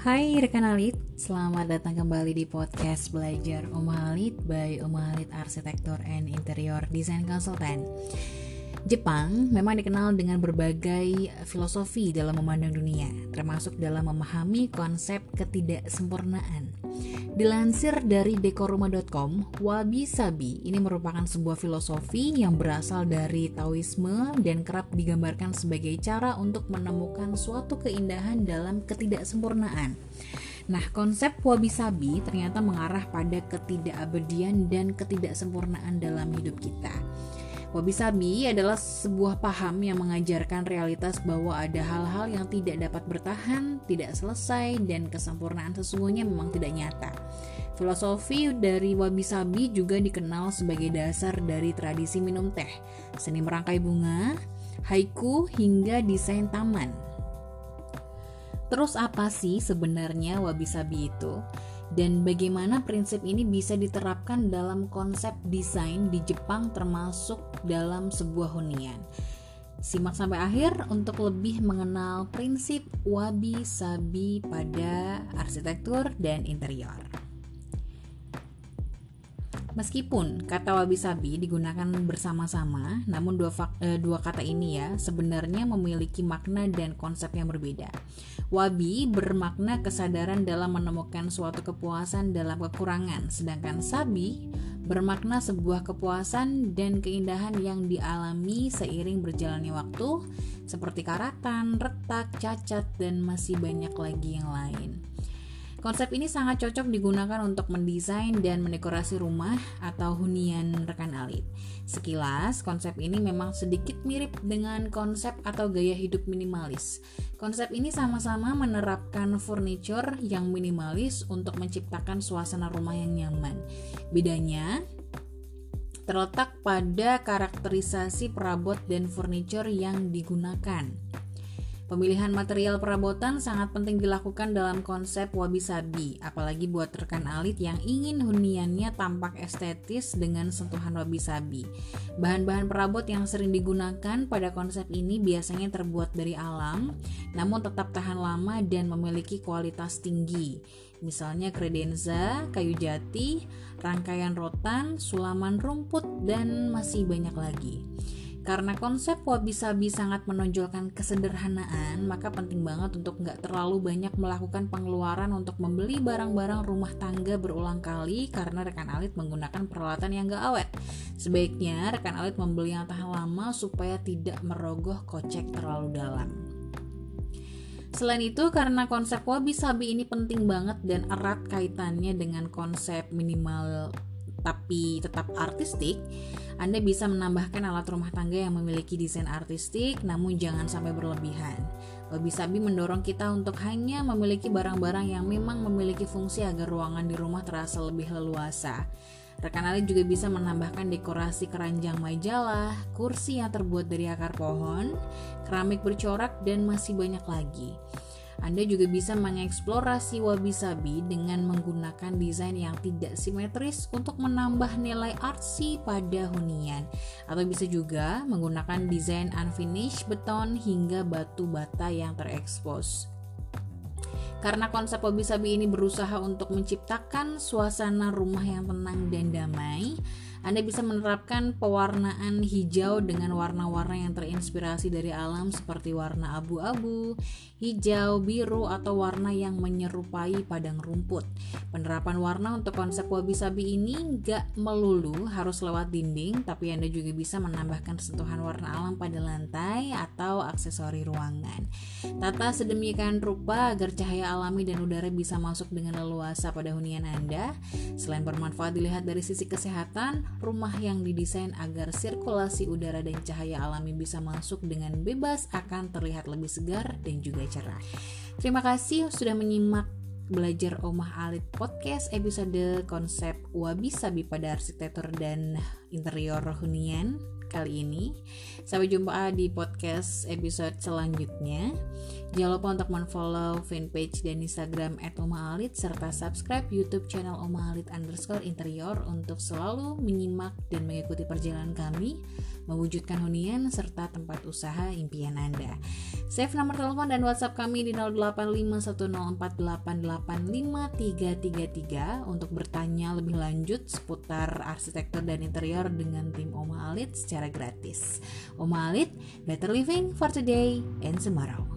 Hai rekan Alit, selamat datang kembali di podcast Belajar Om Alit by Om Alit Arsitektur and Interior Design Consultant. Jepang memang dikenal dengan berbagai filosofi dalam memandang dunia, termasuk dalam memahami konsep ketidaksempurnaan. Dilansir dari dekoruma.com, wabi sabi ini merupakan sebuah filosofi yang berasal dari Taoisme dan kerap digambarkan sebagai cara untuk menemukan suatu keindahan dalam ketidaksempurnaan. Nah, konsep wabi sabi ternyata mengarah pada ketidakabadian dan ketidaksempurnaan dalam hidup kita. Wabi Sabi adalah sebuah paham yang mengajarkan realitas bahwa ada hal-hal yang tidak dapat bertahan, tidak selesai, dan kesempurnaan sesungguhnya memang tidak nyata. Filosofi dari Wabi Sabi juga dikenal sebagai dasar dari tradisi minum teh, seni merangkai bunga, haiku, hingga desain taman. Terus apa sih sebenarnya Wabi Sabi itu? Dan bagaimana prinsip ini bisa diterapkan dalam konsep desain di Jepang termasuk dalam sebuah hunian. Simak sampai akhir untuk lebih mengenal prinsip wabi-sabi pada arsitektur dan interior. Meskipun kata wabi-sabi digunakan bersama-sama, namun dua, eh, dua kata ini ya sebenarnya memiliki makna dan konsep yang berbeda. Wabi bermakna kesadaran dalam menemukan suatu kepuasan dalam kekurangan, sedangkan sabi bermakna sebuah kepuasan dan keindahan yang dialami seiring berjalannya waktu, seperti karatan, retak, cacat, dan masih banyak lagi yang lain. Konsep ini sangat cocok digunakan untuk mendesain dan mendekorasi rumah atau hunian rekan alit. Sekilas, konsep ini memang sedikit mirip dengan konsep atau gaya hidup minimalis. Konsep ini sama-sama menerapkan furniture yang minimalis untuk menciptakan suasana rumah yang nyaman. Bedanya, terletak pada karakterisasi perabot dan furniture yang digunakan. Pemilihan material perabotan sangat penting dilakukan dalam konsep wabi-sabi, apalagi buat rekan alit yang ingin huniannya tampak estetis dengan sentuhan wabi-sabi. Bahan-bahan perabot yang sering digunakan pada konsep ini biasanya terbuat dari alam, namun tetap tahan lama dan memiliki kualitas tinggi. Misalnya kredenza, kayu jati, rangkaian rotan, sulaman rumput, dan masih banyak lagi. Karena konsep wabi-sabi sangat menonjolkan kesederhanaan, maka penting banget untuk nggak terlalu banyak melakukan pengeluaran untuk membeli barang-barang rumah tangga berulang kali karena rekan alit menggunakan peralatan yang nggak awet. Sebaiknya rekan alit membeli yang tahan lama supaya tidak merogoh kocek terlalu dalam. Selain itu, karena konsep wabi-sabi ini penting banget dan erat kaitannya dengan konsep minimal tapi tetap artistik, anda bisa menambahkan alat rumah tangga yang memiliki desain artistik, namun jangan sampai berlebihan. Wabi Sabi mendorong kita untuk hanya memiliki barang-barang yang memang memiliki fungsi agar ruangan di rumah terasa lebih leluasa. Rekan Ali juga bisa menambahkan dekorasi keranjang majalah, kursi yang terbuat dari akar pohon, keramik bercorak, dan masih banyak lagi. Anda juga bisa mengeksplorasi wabi-sabi dengan menggunakan desain yang tidak simetris untuk menambah nilai artsy pada hunian. Atau bisa juga menggunakan desain unfinished beton hingga batu bata yang terekspos. Karena konsep wabi-sabi ini berusaha untuk menciptakan suasana rumah yang tenang dan damai, anda bisa menerapkan pewarnaan hijau dengan warna-warna yang terinspirasi dari alam seperti warna abu-abu, hijau, biru, atau warna yang menyerupai padang rumput. Penerapan warna untuk konsep wabi-sabi ini nggak melulu harus lewat dinding, tapi Anda juga bisa menambahkan sentuhan warna alam pada lantai atau aksesori ruangan. Tata sedemikian rupa agar cahaya alami dan udara bisa masuk dengan leluasa pada hunian Anda. Selain bermanfaat dilihat dari sisi kesehatan, rumah yang didesain agar sirkulasi udara dan cahaya alami bisa masuk dengan bebas akan terlihat lebih segar dan juga cerah. Terima kasih sudah menyimak belajar Omah Alit Podcast episode konsep wabi sabi pada arsitektur dan interior hunian kali ini. Sampai jumpa di podcast episode selanjutnya. Jangan lupa untuk follow fanpage dan Instagram @omaalit serta subscribe YouTube channel Omaalit underscore interior untuk selalu menyimak dan mengikuti perjalanan kami mewujudkan hunian serta tempat usaha impian Anda. Save nomor telepon dan WhatsApp kami di 085104885333 untuk bertanya lebih lanjut seputar arsitektur dan interior dengan tim Oma Alit secara gratis. Oma Alit, better living for today and tomorrow.